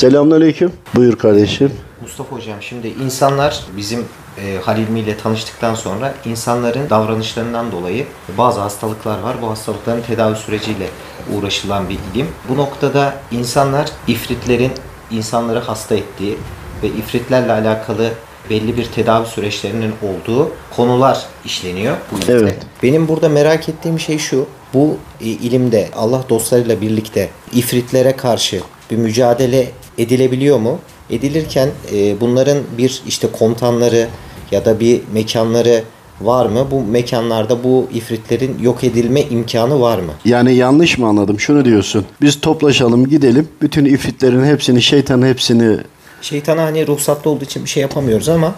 Selamünaleyküm. Buyur kardeşim. Mustafa Hocam şimdi insanlar bizim e, Halil İlmi ile tanıştıktan sonra insanların davranışlarından dolayı bazı hastalıklar var. Bu hastalıkların tedavi süreciyle uğraşılan bir ilim. Bu noktada insanlar ifritlerin insanları hasta ettiği ve ifritlerle alakalı belli bir tedavi süreçlerinin olduğu konular işleniyor. Evet. Benim burada merak ettiğim şey şu. Bu e, ilimde Allah dostlarıyla birlikte ifritlere karşı bir mücadele edilebiliyor mu? Edilirken e, bunların bir işte komutanları ya da bir mekanları var mı? Bu mekanlarda bu ifritlerin yok edilme imkanı var mı? Yani yanlış mı anladım? Şunu diyorsun. Biz toplaşalım gidelim. Bütün ifritlerin hepsini, şeytanın hepsini Şeytana hani ruhsatlı olduğu için bir şey yapamıyoruz ama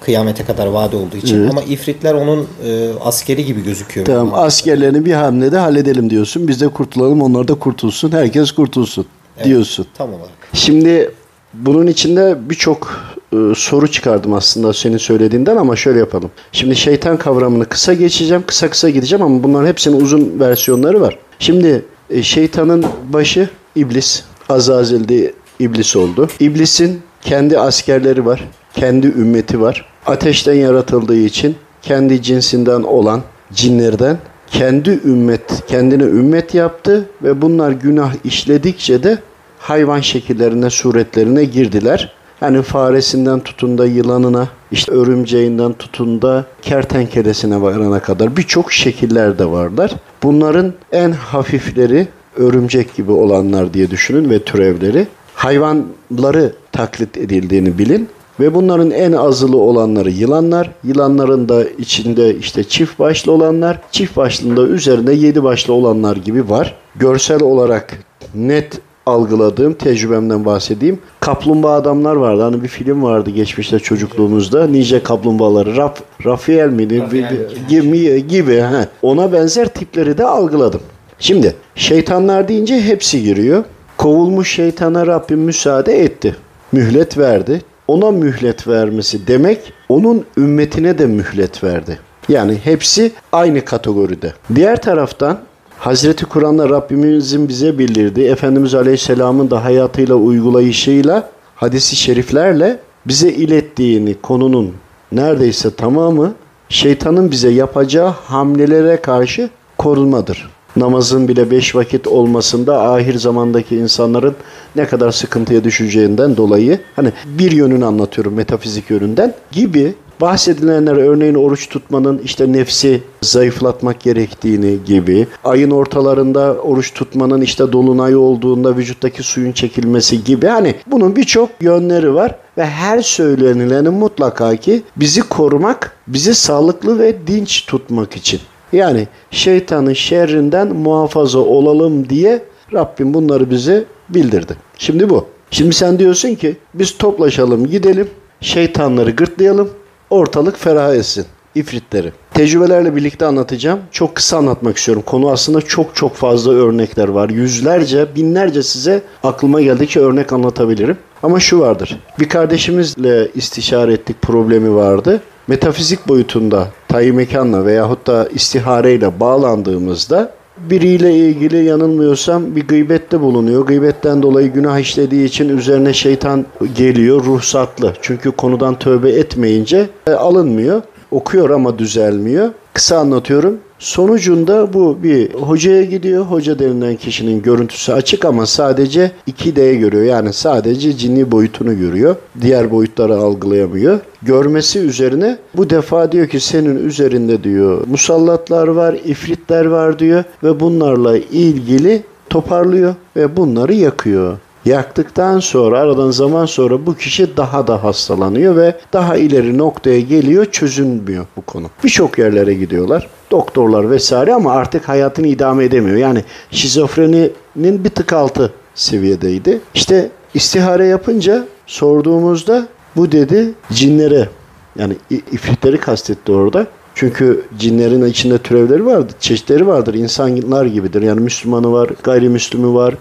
kıyamete kadar vade olduğu için Evet. ama ifritler onun e, askeri gibi gözüküyor. tamam askerlerini bir hamlede halledelim diyorsun. Biz de kurtulalım, onlar da kurtulsun. Herkes kurtulsun diyorsun. Tam olarak. Şimdi bunun içinde birçok e, soru çıkardım aslında senin söylediğinden ama şöyle yapalım. Şimdi şeytan kavramını kısa geçeceğim, kısa kısa gideceğim ama bunların hepsinin uzun versiyonları var. Şimdi e, şeytanın başı iblis, Azazel de iblis oldu. İblisin kendi askerleri var, kendi ümmeti var. Ateşten yaratıldığı için kendi cinsinden olan cinlerden kendi ümmet, kendine ümmet yaptı ve bunlar günah işledikçe de hayvan şekillerine, suretlerine girdiler. Yani faresinden tutun da yılanına, işte örümceğinden tutun da kertenkelesine varana kadar birçok şekiller de varlar. Bunların en hafifleri örümcek gibi olanlar diye düşünün ve türevleri. Hayvanları taklit edildiğini bilin. Ve bunların en azılı olanları yılanlar. Yılanların da içinde işte çift başlı olanlar. Çift başlında üzerinde yedi başlı olanlar gibi var. Görsel olarak net algıladığım tecrübemden bahsedeyim. Kaplumbağa adamlar vardı. Hani bir film vardı geçmişte çocukluğumuzda. Nice kaplumbağaları. Raf, Rafael miydi? Rafael gibi, gibi. He. Ona benzer tipleri de algıladım. Şimdi şeytanlar deyince hepsi giriyor. Kovulmuş şeytana Rabbim müsaade etti. Mühlet verdi. Ona mühlet vermesi demek onun ümmetine de mühlet verdi. Yani hepsi aynı kategoride. Diğer taraftan Hazreti Kur'an'da Rabbimizin bize bildirdiği, Efendimiz Aleyhisselam'ın da hayatıyla uygulayışıyla, hadisi şeriflerle bize ilettiğini konunun neredeyse tamamı şeytanın bize yapacağı hamlelere karşı korunmadır. Namazın bile beş vakit olmasında ahir zamandaki insanların ne kadar sıkıntıya düşeceğinden dolayı hani bir yönünü anlatıyorum metafizik yönünden gibi bahsedilenler örneğin oruç tutmanın işte nefsi zayıflatmak gerektiğini gibi ayın ortalarında oruç tutmanın işte dolunay olduğunda vücuttaki suyun çekilmesi gibi hani bunun birçok yönleri var ve her söylenilenin mutlaka ki bizi korumak, bizi sağlıklı ve dinç tutmak için. Yani şeytanın şerrinden muhafaza olalım diye Rabbim bunları bize bildirdi. Şimdi bu. Şimdi sen diyorsun ki biz toplaşalım gidelim şeytanları gırtlayalım ortalık ferah etsin ifritleri. Tecrübelerle birlikte anlatacağım. Çok kısa anlatmak istiyorum. Konu aslında çok çok fazla örnekler var. Yüzlerce, binlerce size aklıma geldikçe örnek anlatabilirim. Ama şu vardır. Bir kardeşimizle istişare ettik problemi vardı. Metafizik boyutunda tayi mekanla veyahut da istihareyle bağlandığımızda biriyle ilgili yanılmıyorsam bir gıybette bulunuyor. Gıybetten dolayı günah işlediği için üzerine şeytan geliyor ruhsatlı. Çünkü konudan tövbe etmeyince e, alınmıyor. Okuyor ama düzelmiyor. Kısa anlatıyorum. Sonucunda bu bir hocaya gidiyor. Hoca denilen kişinin görüntüsü açık ama sadece 2D görüyor. Yani sadece cinni boyutunu görüyor. Diğer boyutları algılayamıyor. Görmesi üzerine bu defa diyor ki senin üzerinde diyor musallatlar var, ifritler var diyor ve bunlarla ilgili toparlıyor ve bunları yakıyor. Yaktıktan sonra aradan zaman sonra bu kişi daha da hastalanıyor ve daha ileri noktaya geliyor çözülmüyor bu konu. Birçok yerlere gidiyorlar. Doktorlar vesaire ama artık hayatını idame edemiyor. Yani şizofreninin bir tık altı seviyedeydi. İşte istihare yapınca sorduğumuzda bu dedi cinlere yani ifritleri kastetti orada. Çünkü cinlerin içinde türevleri vardır, çeşitleri vardır. İnsanlar gibidir. Yani Müslümanı var, gayrimüslimi var.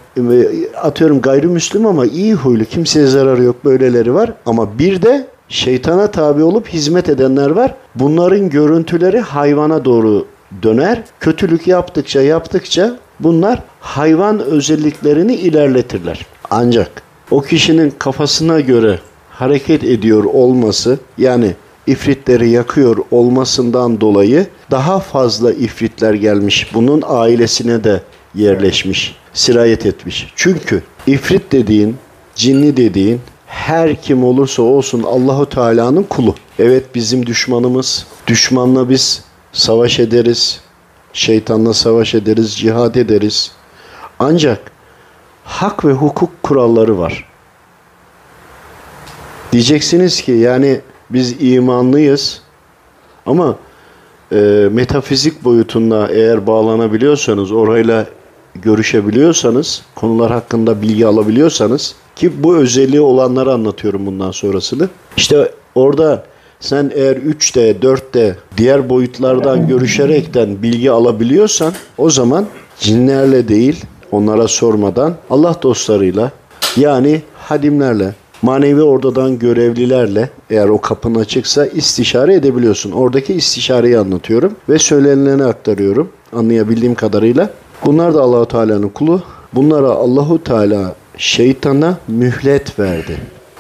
Atıyorum gayrimüslim ama iyi huylu, kimseye zararı yok böyleleri var. Ama bir de şeytana tabi olup hizmet edenler var. Bunların görüntüleri hayvana doğru döner. Kötülük yaptıkça yaptıkça bunlar hayvan özelliklerini ilerletirler. Ancak o kişinin kafasına göre hareket ediyor olması yani ifritleri yakıyor olmasından dolayı daha fazla ifritler gelmiş. Bunun ailesine de yerleşmiş, sirayet etmiş. Çünkü ifrit dediğin, cinni dediğin her kim olursa olsun Allahu Teala'nın kulu. Evet bizim düşmanımız. Düşmanla biz savaş ederiz. Şeytanla savaş ederiz, cihad ederiz. Ancak hak ve hukuk kuralları var. Diyeceksiniz ki yani biz imanlıyız ama e, metafizik boyutunda eğer bağlanabiliyorsanız, orayla görüşebiliyorsanız, konular hakkında bilgi alabiliyorsanız ki bu özelliği olanları anlatıyorum bundan sonrasını. İşte orada sen eğer 3D, 4D diğer boyutlardan görüşerekten bilgi alabiliyorsan o zaman cinlerle değil onlara sormadan Allah dostlarıyla yani hadimlerle manevi ordadan görevlilerle eğer o kapın açıksa istişare edebiliyorsun. Oradaki istişareyi anlatıyorum ve söylenileni aktarıyorum anlayabildiğim kadarıyla. Bunlar da Allahu Teala'nın kulu. Bunlara Allahu Teala şeytana mühlet verdi.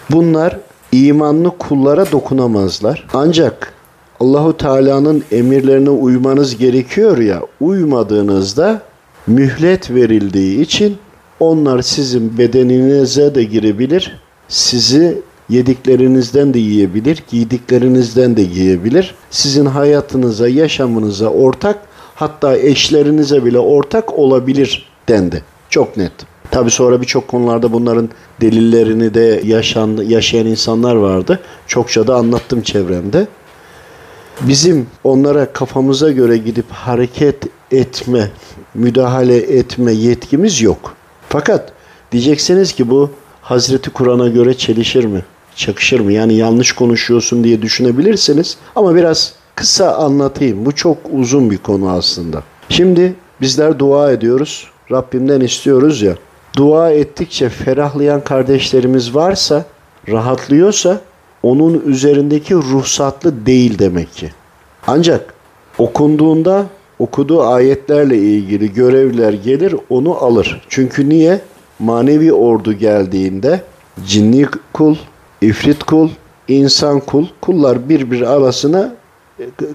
Bunlar imanlı kullara dokunamazlar. Ancak Allahu Teala'nın emirlerine uymanız gerekiyor ya, uymadığınızda mühlet verildiği için onlar sizin bedeninize de girebilir, sizi yediklerinizden de yiyebilir, giydiklerinizden de giyebilir. Sizin hayatınıza, yaşamınıza ortak, hatta eşlerinize bile ortak olabilir dendi. Çok net. Tabi sonra birçok konularda bunların delillerini de yaşan, yaşayan insanlar vardı. Çokça da anlattım çevremde. Bizim onlara kafamıza göre gidip hareket etme, müdahale etme yetkimiz yok. Fakat diyeceksiniz ki bu Hazreti Kur'an'a göre çelişir mi? Çakışır mı? Yani yanlış konuşuyorsun diye düşünebilirsiniz. Ama biraz kısa anlatayım. Bu çok uzun bir konu aslında. Şimdi bizler dua ediyoruz. Rabbimden istiyoruz ya. Dua ettikçe ferahlayan kardeşlerimiz varsa, rahatlıyorsa onun üzerindeki ruhsatlı değil demek ki. Ancak okunduğunda okuduğu ayetlerle ilgili görevler gelir onu alır. Çünkü niye? Manevi ordu geldiğinde cinni kul, ifrit kul, insan kul, kullar birbir arasına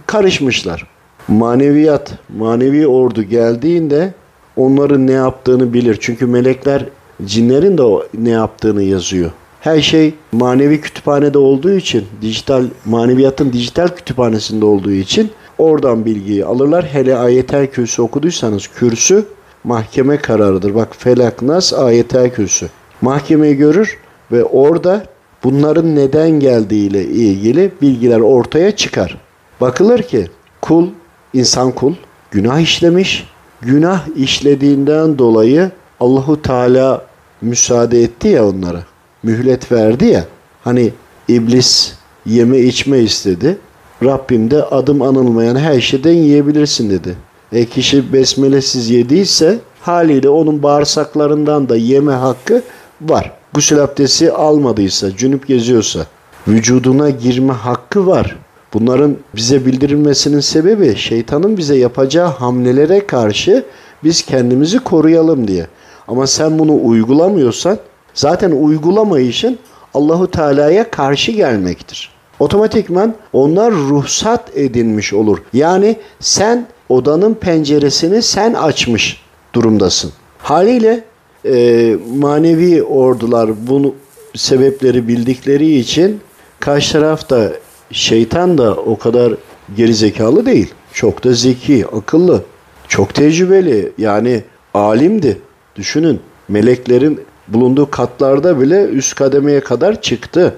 karışmışlar. Maneviyat, manevi ordu geldiğinde onların ne yaptığını bilir. Çünkü melekler cinlerin de ne yaptığını yazıyor. Her şey manevi kütüphanede olduğu için, dijital maneviyatın dijital kütüphanesinde olduğu için oradan bilgiyi alırlar. Hele ayetel kürsü okuduysanız kürsü mahkeme kararıdır. Bak felak nas ayetel kürsü. Mahkemeyi görür ve orada bunların neden geldiğiyle ilgili bilgiler ortaya çıkar. Bakılır ki kul, insan kul günah işlemiş. Günah işlediğinden dolayı Allahu Teala müsaade etti ya onlara. Mühlet verdi ya. Hani iblis yeme içme istedi. Rabbim de adım anılmayan her şeyden yiyebilirsin dedi. E kişi besmelesiz yediyse haliyle onun bağırsaklarından da yeme hakkı var. Gusül abdesti almadıysa, cünüp geziyorsa vücuduna girme hakkı var. Bunların bize bildirilmesinin sebebi şeytanın bize yapacağı hamlelere karşı biz kendimizi koruyalım diye. Ama sen bunu uygulamıyorsan zaten uygulamayışın Allahu Teala'ya karşı gelmektir. Otomatikman onlar ruhsat edinmiş olur. Yani sen odanın penceresini sen açmış durumdasın. Haliyle e, manevi ordular bunu sebepleri bildikleri için karşı tarafta şeytan da o kadar gerizekalı değil. Çok da zeki, akıllı, çok tecrübeli. Yani alimdi. Düşünün meleklerin bulunduğu katlarda bile üst kademeye kadar çıktı.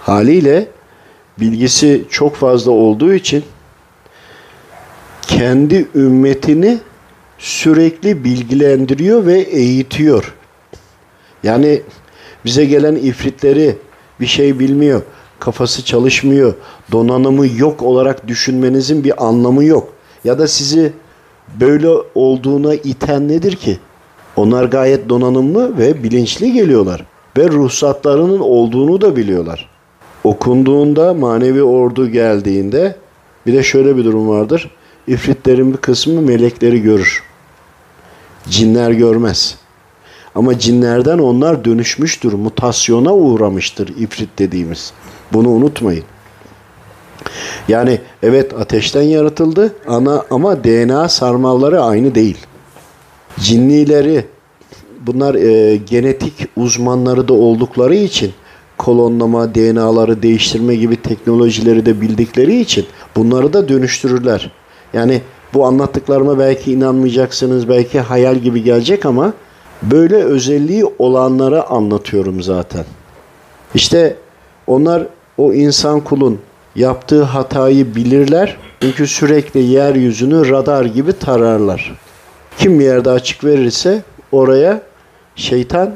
Haliyle bilgisi çok fazla olduğu için kendi ümmetini sürekli bilgilendiriyor ve eğitiyor. Yani bize gelen ifritleri bir şey bilmiyor, kafası çalışmıyor, donanımı yok olarak düşünmenizin bir anlamı yok. Ya da sizi böyle olduğuna iten nedir ki? Onlar gayet donanımlı ve bilinçli geliyorlar ve ruhsatlarının olduğunu da biliyorlar. Okunduğunda manevi ordu geldiğinde bir de şöyle bir durum vardır. İfritlerin bir kısmı melekleri görür. Cinler görmez. Ama cinlerden onlar dönüşmüştür, mutasyona uğramıştır ifrit dediğimiz. Bunu unutmayın. Yani evet ateşten yaratıldı ana ama DNA sarmalları aynı değil. Cinnileri bunlar e, genetik uzmanları da oldukları için kolonlama, DNA'ları değiştirme gibi teknolojileri de bildikleri için bunları da dönüştürürler. Yani bu anlattıklarıma belki inanmayacaksınız, belki hayal gibi gelecek ama böyle özelliği olanlara anlatıyorum zaten. İşte onlar o insan kulun yaptığı hatayı bilirler. Çünkü sürekli yeryüzünü radar gibi tararlar. Kim bir yerde açık verirse oraya şeytan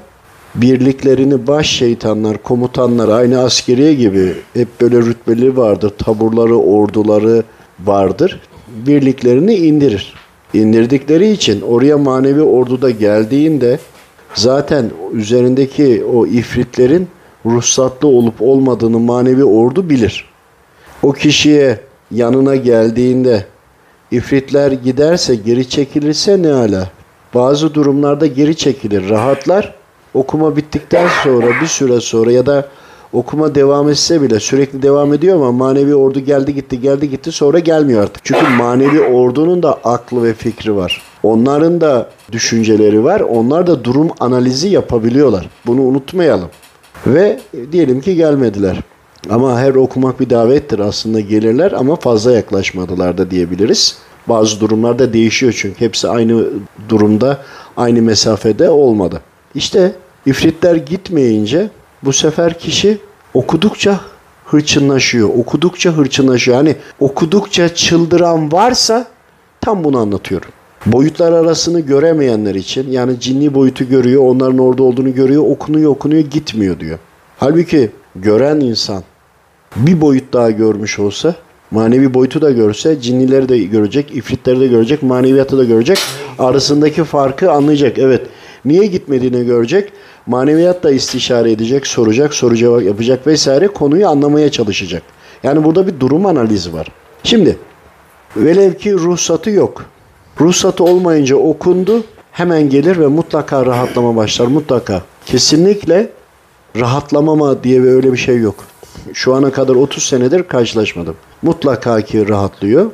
birliklerini baş şeytanlar, komutanlar aynı askeriye gibi hep böyle rütbeli vardır. Taburları, orduları vardır. Birliklerini indirir. İndirdikleri için oraya manevi orduda geldiğinde zaten üzerindeki o ifritlerin ruhsatlı olup olmadığını manevi ordu bilir. O kişiye yanına geldiğinde ifritler giderse geri çekilirse ne ala. Bazı durumlarda geri çekilir, rahatlar. Okuma bittikten sonra bir süre sonra ya da okuma devam etse bile sürekli devam ediyor ama manevi ordu geldi gitti geldi gitti sonra gelmiyor artık. Çünkü manevi ordunun da aklı ve fikri var. Onların da düşünceleri var. Onlar da durum analizi yapabiliyorlar. Bunu unutmayalım. Ve diyelim ki gelmediler. Ama her okumak bir davettir aslında gelirler ama fazla yaklaşmadılar da diyebiliriz. Bazı durumlarda değişiyor çünkü hepsi aynı durumda, aynı mesafede olmadı. İşte ifritler gitmeyince bu sefer kişi okudukça hırçınlaşıyor. Okudukça hırçınlaşıyor. Hani okudukça çıldıran varsa tam bunu anlatıyorum. Boyutlar arasını göremeyenler için yani cinni boyutu görüyor, onların orada olduğunu görüyor, okunuyor okunuyor gitmiyor diyor. Halbuki gören insan bir boyut daha görmüş olsa manevi boyutu da görse cinnileri de görecek, ifritleri de görecek, maneviyatı da görecek. Arasındaki farkı anlayacak. Evet. Niye gitmediğini görecek. Maneviyat da istişare edecek, soracak, soru cevap yapacak vesaire konuyu anlamaya çalışacak. Yani burada bir durum analizi var. Şimdi velev ki ruhsatı yok. Ruhsatı olmayınca okundu hemen gelir ve mutlaka rahatlama başlar. Mutlaka. Kesinlikle rahatlamama diye öyle bir şey yok. Şu ana kadar 30 senedir karşılaşmadım. Mutlaka ki rahatlıyor.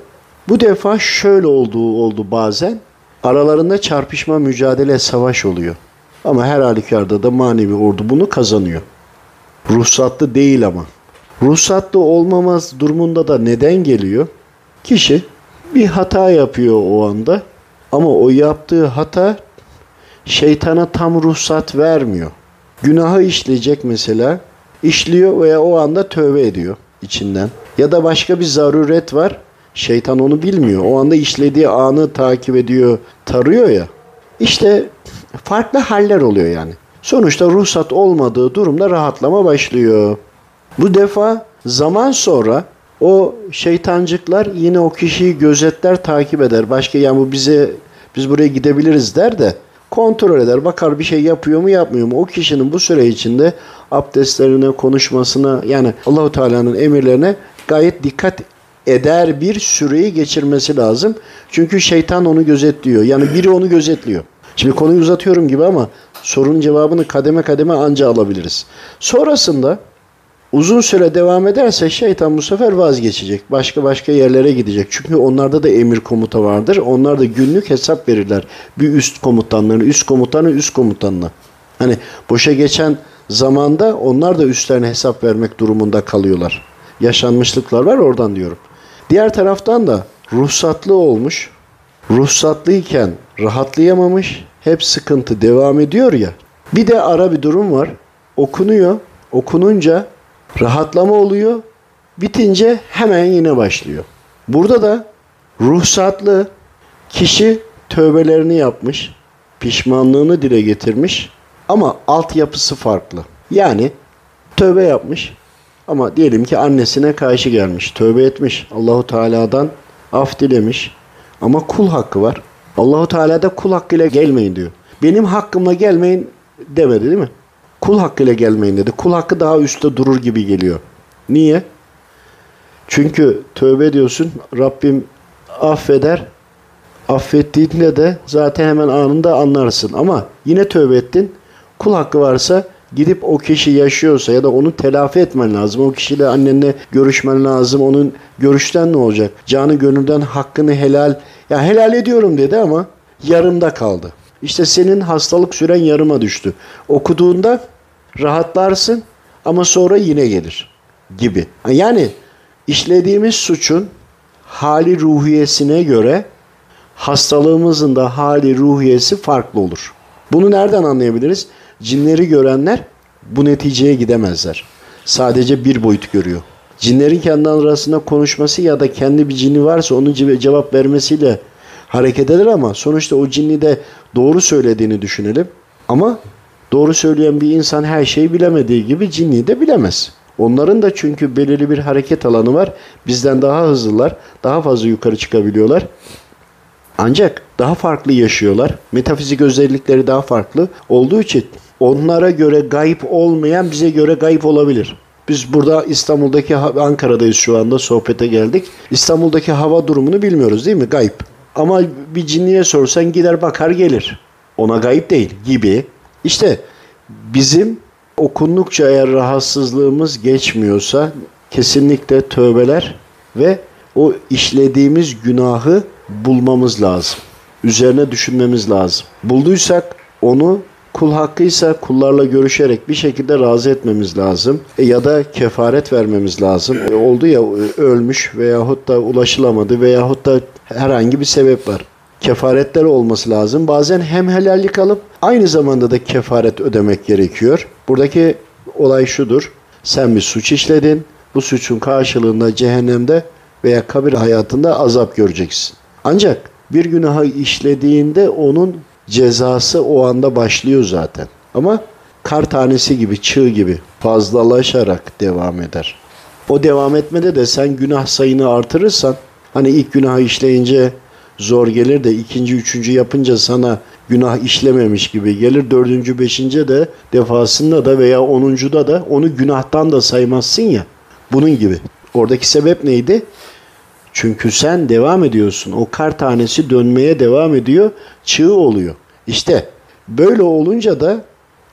Bu defa şöyle olduğu oldu bazen. Aralarında çarpışma, mücadele, savaş oluyor. Ama her halükarda da manevi ordu bunu kazanıyor. Ruhsatlı değil ama. Ruhsatlı olmamaz durumunda da neden geliyor? Kişi bir hata yapıyor o anda ama o yaptığı hata şeytana tam ruhsat vermiyor. Günahı işleyecek mesela işliyor veya o anda tövbe ediyor içinden. Ya da başka bir zaruret var. Şeytan onu bilmiyor. O anda işlediği anı takip ediyor, tarıyor ya. İşte farklı haller oluyor yani. Sonuçta ruhsat olmadığı durumda rahatlama başlıyor. Bu defa zaman sonra o şeytancıklar yine o kişiyi gözetler, takip eder. Başka yani bu bize biz buraya gidebiliriz der de kontrol eder. Bakar bir şey yapıyor mu yapmıyor mu? O kişinin bu süre içinde abdestlerine, konuşmasına yani Allahu Teala'nın emirlerine gayet dikkat eder bir süreyi geçirmesi lazım. Çünkü şeytan onu gözetliyor. Yani biri onu gözetliyor. Şimdi konuyu uzatıyorum gibi ama sorunun cevabını kademe kademe anca alabiliriz. Sonrasında uzun süre devam ederse şeytan bu sefer vazgeçecek. Başka başka yerlere gidecek. Çünkü onlarda da emir komuta vardır. Onlar da günlük hesap verirler. Bir üst komutanlarına, üst komutanı üst komutanına. Hani boşa geçen zamanda onlar da üstlerine hesap vermek durumunda kalıyorlar. Yaşanmışlıklar var oradan diyorum. Diğer taraftan da ruhsatlı olmuş. Ruhsatlıyken rahatlayamamış. Hep sıkıntı devam ediyor ya. Bir de ara bir durum var. Okunuyor. Okununca rahatlama oluyor. Bitince hemen yine başlıyor. Burada da ruhsatlı kişi tövbelerini yapmış, pişmanlığını dile getirmiş ama altyapısı farklı. Yani tövbe yapmış ama diyelim ki annesine karşı gelmiş, tövbe etmiş, Allahu Teala'dan af dilemiş ama kul hakkı var. Allahu Teala da kul hakkıyla gelmeyin diyor. Benim hakkımla gelmeyin demedi değil mi? Kul hakkıyla gelmeyin dedi. Kul hakkı daha üstte durur gibi geliyor. Niye? Çünkü tövbe ediyorsun, Rabbim affeder Affettiğinde de zaten hemen anında anlarsın. Ama yine tövbe ettin. Kul hakkı varsa gidip o kişi yaşıyorsa ya da onu telafi etmen lazım. O kişiyle annenle görüşmen lazım. Onun görüşten ne olacak? Canı gönülden hakkını helal ya helal ediyorum dedi ama yarımda kaldı. İşte senin hastalık süren yarıma düştü. Okuduğunda rahatlarsın ama sonra yine gelir gibi. Yani işlediğimiz suçun hali ruhiyesine göre hastalığımızın da hali ruhiyesi farklı olur. Bunu nereden anlayabiliriz? Cinleri görenler bu neticeye gidemezler. Sadece bir boyut görüyor. Cinlerin kendi arasında konuşması ya da kendi bir cini varsa onun cevap vermesiyle hareket eder ama sonuçta o cinni de doğru söylediğini düşünelim. Ama doğru söyleyen bir insan her şeyi bilemediği gibi cinni de bilemez. Onların da çünkü belirli bir hareket alanı var. Bizden daha hızlılar, daha fazla yukarı çıkabiliyorlar. Ancak daha farklı yaşıyorlar. Metafizik özellikleri daha farklı olduğu için onlara göre gayip olmayan bize göre gayip olabilir. Biz burada İstanbul'daki Ankara'dayız şu anda sohbete geldik. İstanbul'daki hava durumunu bilmiyoruz değil mi? Gayip. Ama bir cinniye sorsan gider bakar gelir. Ona gayip değil gibi. İşte bizim okundukça eğer rahatsızlığımız geçmiyorsa kesinlikle tövbeler ve o işlediğimiz günahı bulmamız lazım. Üzerine düşünmemiz lazım. Bulduysak onu kul hakkıysa kullarla görüşerek bir şekilde razı etmemiz lazım. E, ya da kefaret vermemiz lazım. E, oldu ya e, ölmüş veyahut da ulaşılamadı veyahut da herhangi bir sebep var. Kefaretler olması lazım. Bazen hem helallik alıp aynı zamanda da kefaret ödemek gerekiyor. Buradaki olay şudur. Sen bir suç işledin. Bu suçun karşılığında cehennemde veya kabir hayatında azap göreceksin. Ancak bir günahı işlediğinde onun cezası o anda başlıyor zaten. Ama kar tanesi gibi, çığ gibi fazlalaşarak devam eder. O devam etmede de sen günah sayını artırırsan, hani ilk günah işleyince zor gelir de ikinci, üçüncü yapınca sana günah işlememiş gibi gelir. Dördüncü, beşinci de defasında da veya onuncuda da onu günahtan da saymazsın ya. Bunun gibi. Oradaki sebep neydi? Çünkü sen devam ediyorsun. O kar tanesi dönmeye devam ediyor. Çığ oluyor. İşte böyle olunca da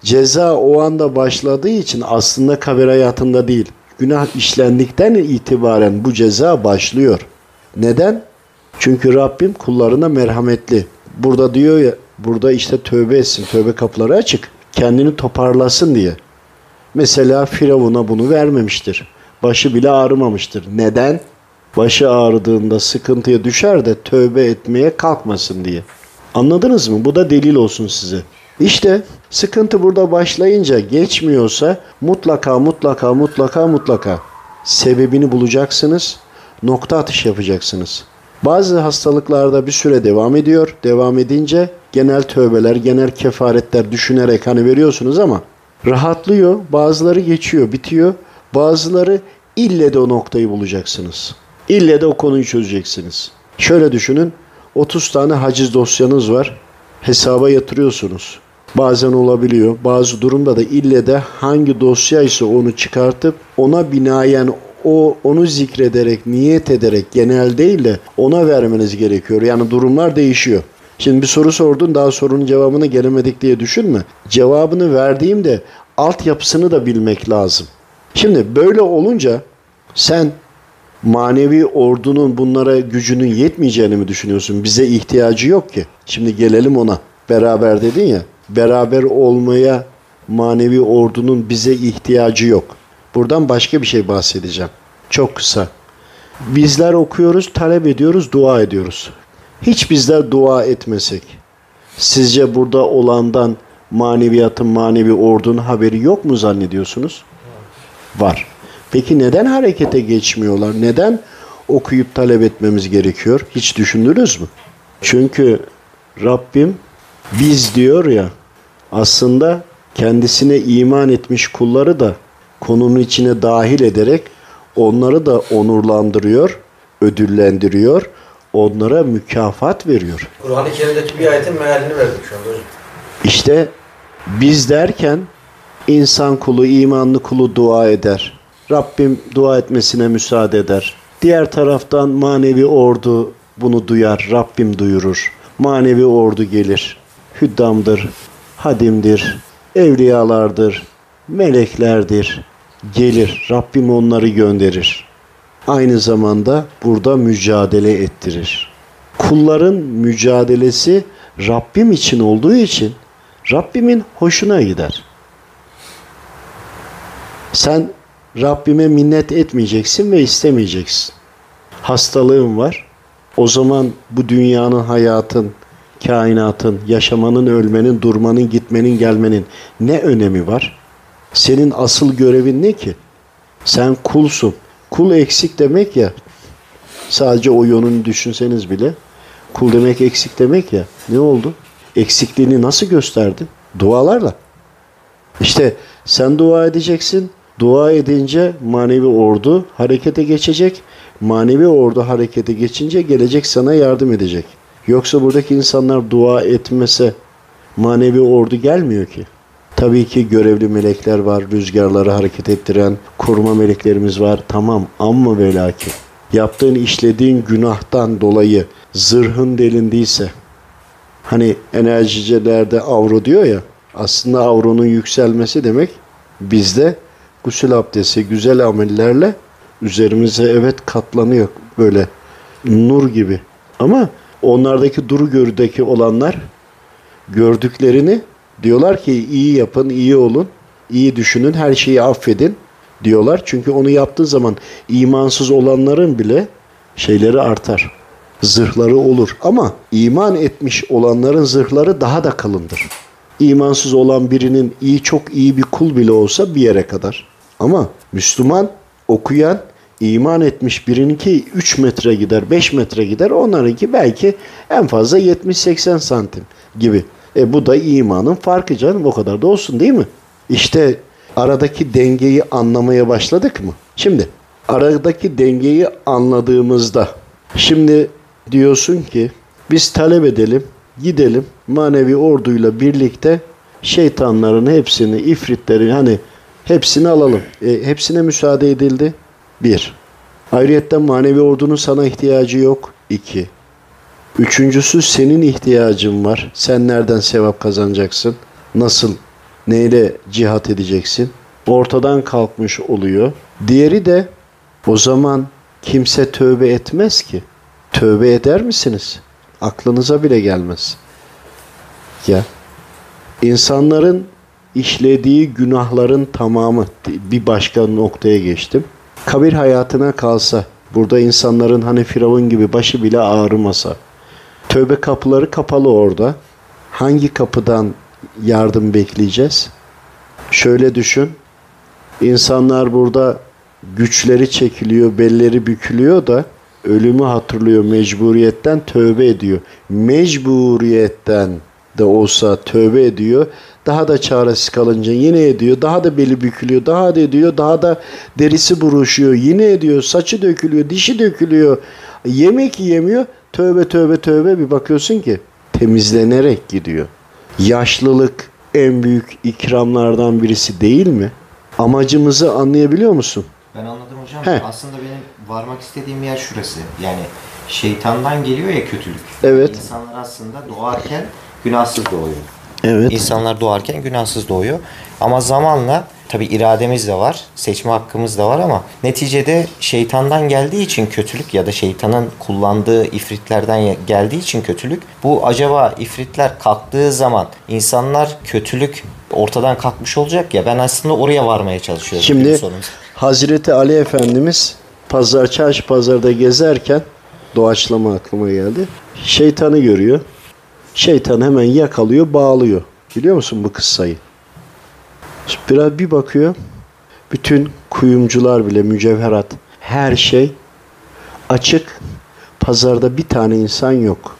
ceza o anda başladığı için aslında kabir hayatında değil. Günah işlendikten itibaren bu ceza başlıyor. Neden? Çünkü Rabbim kullarına merhametli. Burada diyor ya, burada işte tövbe etsin, tövbe kapıları açık. Kendini toparlasın diye. Mesela Firavun'a bunu vermemiştir. Başı bile ağrımamıştır. Neden? başı ağrıdığında sıkıntıya düşer de tövbe etmeye kalkmasın diye. Anladınız mı? Bu da delil olsun size. İşte sıkıntı burada başlayınca geçmiyorsa mutlaka mutlaka mutlaka mutlaka sebebini bulacaksınız. Nokta atış yapacaksınız. Bazı hastalıklarda bir süre devam ediyor. Devam edince genel tövbeler, genel kefaretler düşünerek hani veriyorsunuz ama rahatlıyor. Bazıları geçiyor, bitiyor. Bazıları ille de o noktayı bulacaksınız. İlle de o konuyu çözeceksiniz. Şöyle düşünün. 30 tane haciz dosyanız var. Hesaba yatırıyorsunuz. Bazen olabiliyor. Bazı durumda da ille de hangi dosyaysa onu çıkartıp ona binaen o onu zikrederek, niyet ederek genel değil de ona vermeniz gerekiyor. Yani durumlar değişiyor. Şimdi bir soru sordun daha sorunun cevabını gelemedik diye düşünme. Cevabını verdiğimde altyapısını da bilmek lazım. Şimdi böyle olunca sen manevi ordunun bunlara gücünün yetmeyeceğini mi düşünüyorsun? Bize ihtiyacı yok ki. Şimdi gelelim ona. Beraber dedin ya. Beraber olmaya manevi ordunun bize ihtiyacı yok. Buradan başka bir şey bahsedeceğim. Çok kısa. Bizler okuyoruz, talep ediyoruz, dua ediyoruz. Hiç bizler dua etmesek, sizce burada olandan maneviyatın, manevi ordunun haberi yok mu zannediyorsunuz? Var. Peki neden harekete geçmiyorlar? Neden okuyup talep etmemiz gerekiyor? Hiç düşündünüz mü? Çünkü Rabbim biz diyor ya aslında kendisine iman etmiş kulları da konunun içine dahil ederek onları da onurlandırıyor, ödüllendiriyor, onlara mükafat veriyor. Kur'an-ı Kerim'deki bir ayetin mealini verdik şu anda hocam. İşte biz derken insan kulu, imanlı kulu dua eder. Rabbim dua etmesine müsaade eder. Diğer taraftan manevi ordu bunu duyar, Rabbim duyurur. Manevi ordu gelir. Hüddamdır, hadimdir, evliyalardır, meleklerdir. Gelir, Rabbim onları gönderir. Aynı zamanda burada mücadele ettirir. Kulların mücadelesi Rabbim için olduğu için Rabbimin hoşuna gider. Sen Rabbime minnet etmeyeceksin ve istemeyeceksin. Hastalığın var. O zaman bu dünyanın, hayatın, kainatın, yaşamanın, ölmenin, durmanın, gitmenin, gelmenin ne önemi var? Senin asıl görevin ne ki? Sen kulsun. Kul eksik demek ya. Sadece o yönünü düşünseniz bile. Kul demek eksik demek ya. Ne oldu? Eksikliğini nasıl gösterdin? Dualarla. İşte sen dua edeceksin. Dua edince manevi ordu harekete geçecek. Manevi ordu harekete geçince gelecek sana yardım edecek. Yoksa buradaki insanlar dua etmese manevi ordu gelmiyor ki. Tabii ki görevli melekler var, rüzgarları hareket ettiren koruma meleklerimiz var. Tamam ama ve lakin yaptığın işlediğin günahtan dolayı zırhın delindiyse hani enerjicilerde avro diyor ya aslında avronun yükselmesi demek bizde gusül abdesti güzel amellerle üzerimize evet katlanıyor böyle nur gibi. Ama onlardaki duru görüdeki olanlar gördüklerini diyorlar ki iyi yapın, iyi olun, iyi düşünün, her şeyi affedin diyorlar. Çünkü onu yaptığı zaman imansız olanların bile şeyleri artar. Zırhları olur. Ama iman etmiş olanların zırhları daha da kalındır. İmansız olan birinin iyi çok iyi bir kul bile olsa bir yere kadar. Ama Müslüman okuyan iman etmiş birininki 3 metre gider, 5 metre gider. Onlarınki belki en fazla 70-80 santim gibi. E bu da imanın farkı canım. O kadar da olsun değil mi? İşte aradaki dengeyi anlamaya başladık mı? Şimdi aradaki dengeyi anladığımızda şimdi diyorsun ki biz talep edelim, gidelim manevi orduyla birlikte şeytanların hepsini, ifritleri hani hepsini alalım. E, hepsine müsaade edildi. Bir. Ayrıyetten manevi ordunun sana ihtiyacı yok. İki. Üçüncüsü senin ihtiyacın var. Sen nereden sevap kazanacaksın? Nasıl? Neyle cihat edeceksin? Ortadan kalkmış oluyor. Diğeri de o zaman kimse tövbe etmez ki. Tövbe eder misiniz? Aklınıza bile gelmez. Ya insanların işlediği günahların tamamı bir başka noktaya geçtim. Kabir hayatına kalsa, burada insanların hani Firavun gibi başı bile ağrımasa, tövbe kapıları kapalı orada. Hangi kapıdan yardım bekleyeceğiz? Şöyle düşün. İnsanlar burada güçleri çekiliyor, belleri bükülüyor da ölümü hatırlıyor mecburiyetten tövbe ediyor. Mecburiyetten de olsa tövbe ediyor. Daha da çaresiz kalınca yine ediyor. Daha da beli bükülüyor. Daha da ediyor. Daha da derisi buruşuyor. Yine ediyor. Saçı dökülüyor. Dişi dökülüyor. Yemek yemiyor. Tövbe tövbe tövbe bir bakıyorsun ki temizlenerek gidiyor. Yaşlılık en büyük ikramlardan birisi değil mi? Amacımızı anlayabiliyor musun? Ben anladım hocam. He. Aslında benim varmak istediğim yer şurası. Yani şeytandan geliyor ya kötülük. Evet. İnsanlar aslında doğarken günahsız doğuyor. Evet. İnsanlar doğarken günahsız doğuyor. Ama zamanla tabi irademiz de var, seçme hakkımız da var ama neticede şeytandan geldiği için kötülük ya da şeytanın kullandığı ifritlerden geldiği için kötülük bu acaba ifritler kalktığı zaman insanlar kötülük ortadan kalkmış olacak ya ben aslında oraya varmaya çalışıyorum. Şimdi. Hazreti Ali Efendimiz pazar çarşı pazarda gezerken doğaçlama aklıma geldi. Şeytanı görüyor. Şeytan hemen yakalıyor, bağlıyor. Biliyor musun bu kıssayı? Biraz bir bakıyor. Bütün kuyumcular bile mücevherat, her şey açık. Pazarda bir tane insan yok.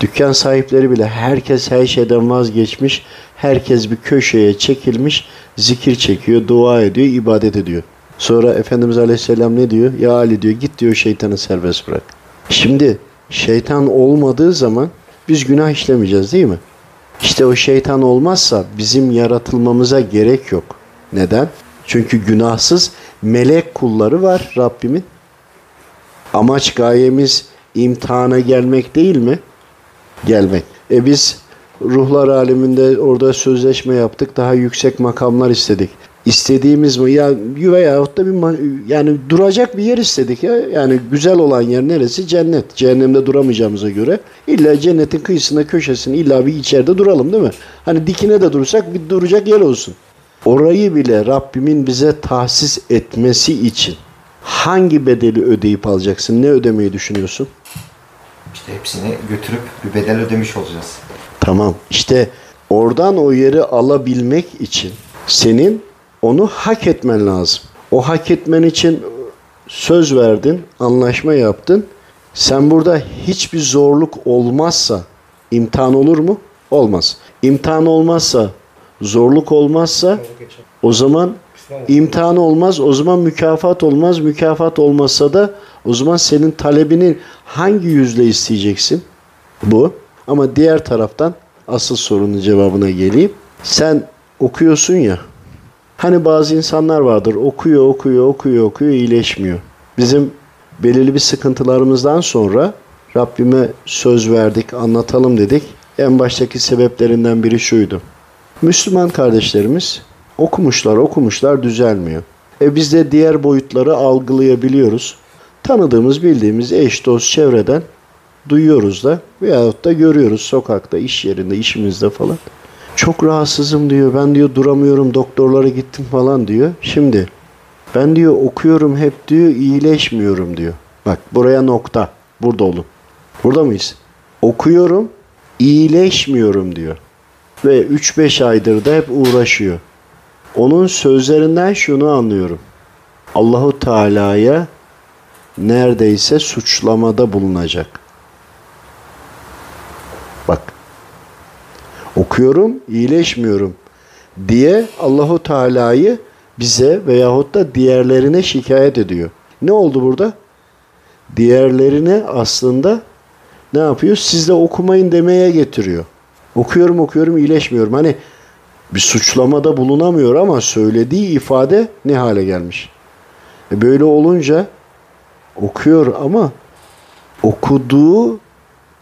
Dükkan sahipleri bile herkes her şeyden vazgeçmiş. Herkes bir köşeye çekilmiş, zikir çekiyor, dua ediyor, ibadet ediyor. Sonra Efendimiz Aleyhisselam ne diyor? Ya Ali diyor git diyor şeytanı serbest bırak. Şimdi şeytan olmadığı zaman biz günah işlemeyeceğiz değil mi? İşte o şeytan olmazsa bizim yaratılmamıza gerek yok. Neden? Çünkü günahsız melek kulları var Rabbimin. Amaç gayemiz imtihana gelmek değil mi? Gelmek. E biz ruhlar aleminde orada sözleşme yaptık. Daha yüksek makamlar istedik. İstediğimiz mi? Ya veyahut da bir yani duracak bir yer istedik ya. Yani güzel olan yer neresi? Cennet. Cehennemde duramayacağımıza göre illa cennetin kıyısında köşesinde illa bir içeride duralım değil mi? Hani dikine de durursak bir duracak yer olsun. Orayı bile Rabbimin bize tahsis etmesi için hangi bedeli ödeyip alacaksın? Ne ödemeyi düşünüyorsun? İşte hepsini götürüp bir bedel ödemiş olacağız. Tamam. İşte oradan o yeri alabilmek için senin onu hak etmen lazım. O hak etmen için söz verdin, anlaşma yaptın. Sen burada hiçbir zorluk olmazsa imtihan olur mu? Olmaz. İmtihan olmazsa, zorluk olmazsa o zaman imtihan olmaz, o zaman mükafat olmaz. Mükafat olmazsa da o zaman senin talebinin hangi yüzle isteyeceksin? Bu. Ama diğer taraftan asıl sorunun cevabına geleyim. Sen okuyorsun ya. Hani bazı insanlar vardır okuyor okuyor okuyor okuyor iyileşmiyor. Bizim belirli bir sıkıntılarımızdan sonra Rabbime söz verdik anlatalım dedik. En baştaki sebeplerinden biri şuydu. Müslüman kardeşlerimiz okumuşlar okumuşlar düzelmiyor. E biz de diğer boyutları algılayabiliyoruz. Tanıdığımız bildiğimiz eş dost çevreden duyuyoruz da veyahut da görüyoruz sokakta, iş yerinde, işimizde falan. Çok rahatsızım diyor. Ben diyor duramıyorum doktorlara gittim falan diyor. Şimdi ben diyor okuyorum hep diyor iyileşmiyorum diyor. Bak buraya nokta. Burada olun. Burada mıyız? Okuyorum iyileşmiyorum diyor. Ve 3-5 aydır da hep uğraşıyor. Onun sözlerinden şunu anlıyorum. Allahu Teala'ya neredeyse suçlamada bulunacak. Okuyorum, iyileşmiyorum diye Allahu Teala'yı bize veyahut da diğerlerine şikayet ediyor. Ne oldu burada? Diğerlerine aslında ne yapıyor? Siz de okumayın demeye getiriyor. Okuyorum okuyorum iyileşmiyorum. Hani bir suçlamada bulunamıyor ama söylediği ifade ne hale gelmiş? E böyle olunca okuyor ama okuduğu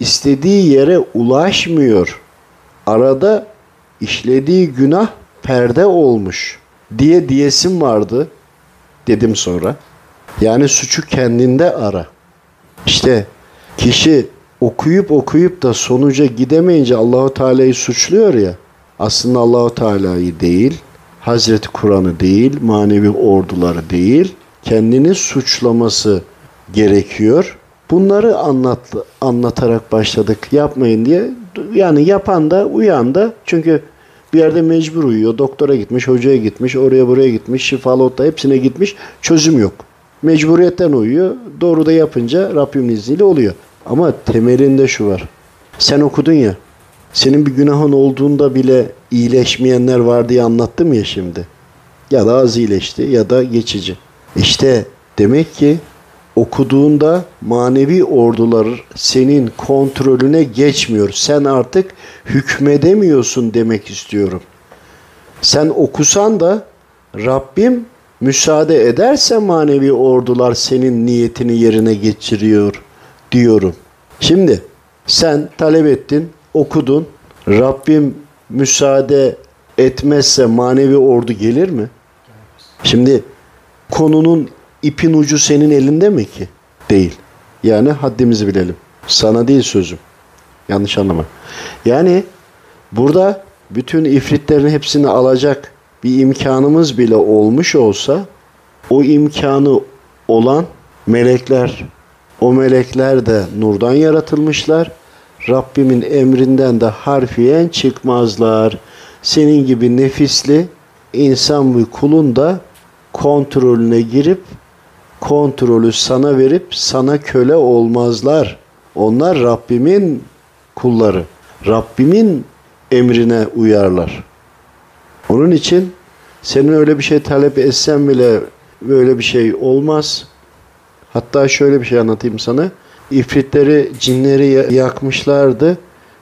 istediği yere ulaşmıyor. Arada işlediği günah perde olmuş diye diyesim vardı dedim sonra. Yani suçu kendinde ara. İşte kişi okuyup okuyup da sonuca gidemeyince Allahu Teala'yı suçluyor ya. Aslında Allahu Teala'yı değil, Hazreti Kur'an'ı değil, manevi orduları değil, kendini suçlaması gerekiyor. Bunları anlat, anlatarak başladık yapmayın diye. Yani yapan da uyan da çünkü bir yerde mecbur uyuyor. Doktora gitmiş, hocaya gitmiş, oraya buraya gitmiş, şifalotta hepsine gitmiş. Çözüm yok. Mecburiyetten uyuyor. Doğru da yapınca Rabbimin izniyle oluyor. Ama temelinde şu var. Sen okudun ya. Senin bir günahın olduğunda bile iyileşmeyenler var diye anlattım ya şimdi. Ya da az iyileşti ya da geçici. İşte demek ki okuduğunda manevi ordular senin kontrolüne geçmiyor. Sen artık hükmedemiyorsun demek istiyorum. Sen okusan da Rabbim müsaade ederse manevi ordular senin niyetini yerine geçiriyor diyorum. Şimdi sen talep ettin, okudun. Rabbim müsaade etmezse manevi ordu gelir mi? Şimdi konunun ipin ucu senin elinde mi ki? Değil. Yani haddimizi bilelim. Sana değil sözüm. Yanlış anlama. Yani burada bütün ifritlerin hepsini alacak bir imkanımız bile olmuş olsa o imkanı olan melekler, o melekler de nurdan yaratılmışlar. Rabbimin emrinden de harfiyen çıkmazlar. Senin gibi nefisli insan bir kulun da kontrolüne girip kontrolü sana verip sana köle olmazlar. Onlar Rabbimin kulları. Rabbimin emrine uyarlar. Onun için senin öyle bir şey talep etsen bile böyle bir şey olmaz. Hatta şöyle bir şey anlatayım sana. İfritleri, cinleri yakmışlardı.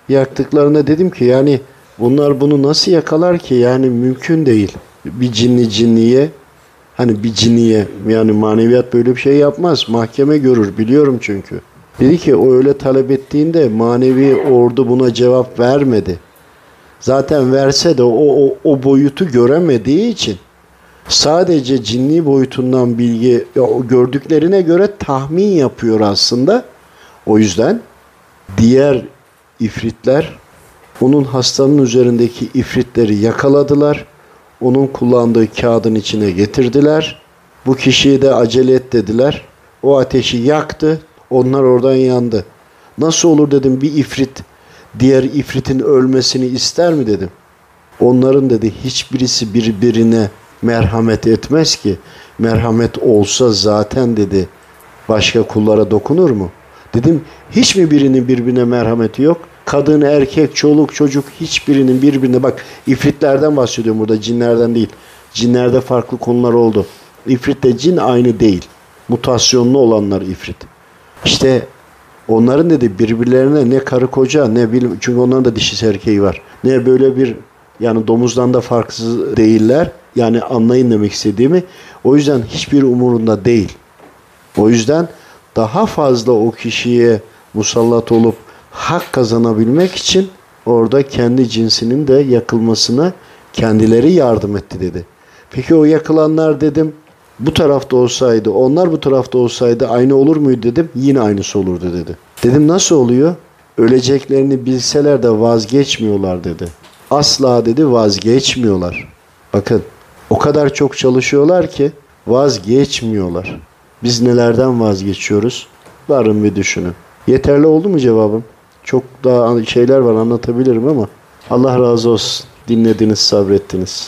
Yaktıklarında dedim ki yani bunlar bunu nasıl yakalar ki? Yani mümkün değil. Bir cinli cinliye Hani bir ciniye yani maneviyat böyle bir şey yapmaz. Mahkeme görür biliyorum çünkü. Dedi ki o öyle talep ettiğinde manevi ordu buna cevap vermedi. Zaten verse de o, o, o boyutu göremediği için sadece cinni boyutundan bilgi gördüklerine göre tahmin yapıyor aslında. O yüzden diğer ifritler onun hastanın üzerindeki ifritleri yakaladılar. Onun kullandığı kağıdın içine getirdiler. Bu kişiyi de acele et dediler. O ateşi yaktı. Onlar oradan yandı. Nasıl olur dedim bir ifrit diğer ifritin ölmesini ister mi dedim. Onların dedi hiçbirisi birbirine merhamet etmez ki. Merhamet olsa zaten dedi başka kullara dokunur mu? Dedim hiç mi birinin birbirine merhameti yok? Kadın, erkek, çoluk, çocuk hiçbirinin birbirine bak ifritlerden bahsediyorum burada cinlerden değil. Cinlerde farklı konular oldu. İfritle cin aynı değil. Mutasyonlu olanlar ifrit. İşte onların dedi birbirlerine ne karı koca ne bilim çünkü onların da dişi erkeği var. Ne böyle bir yani domuzdan da farksız değiller. Yani anlayın demek istediğimi. O yüzden hiçbir umurunda değil. O yüzden daha fazla o kişiye musallat olup hak kazanabilmek için orada kendi cinsinin de yakılmasına kendileri yardım etti dedi. Peki o yakılanlar dedim bu tarafta olsaydı, onlar bu tarafta olsaydı aynı olur muydu dedim. Yine aynısı olurdu dedi. Dedim nasıl oluyor? Öleceklerini bilseler de vazgeçmiyorlar dedi. Asla dedi vazgeçmiyorlar. Bakın o kadar çok çalışıyorlar ki vazgeçmiyorlar. Biz nelerden vazgeçiyoruz? Varın bir düşünün. Yeterli oldu mu cevabım? Çok daha şeyler var anlatabilirim ama Allah razı olsun. Dinlediniz, sabrettiniz.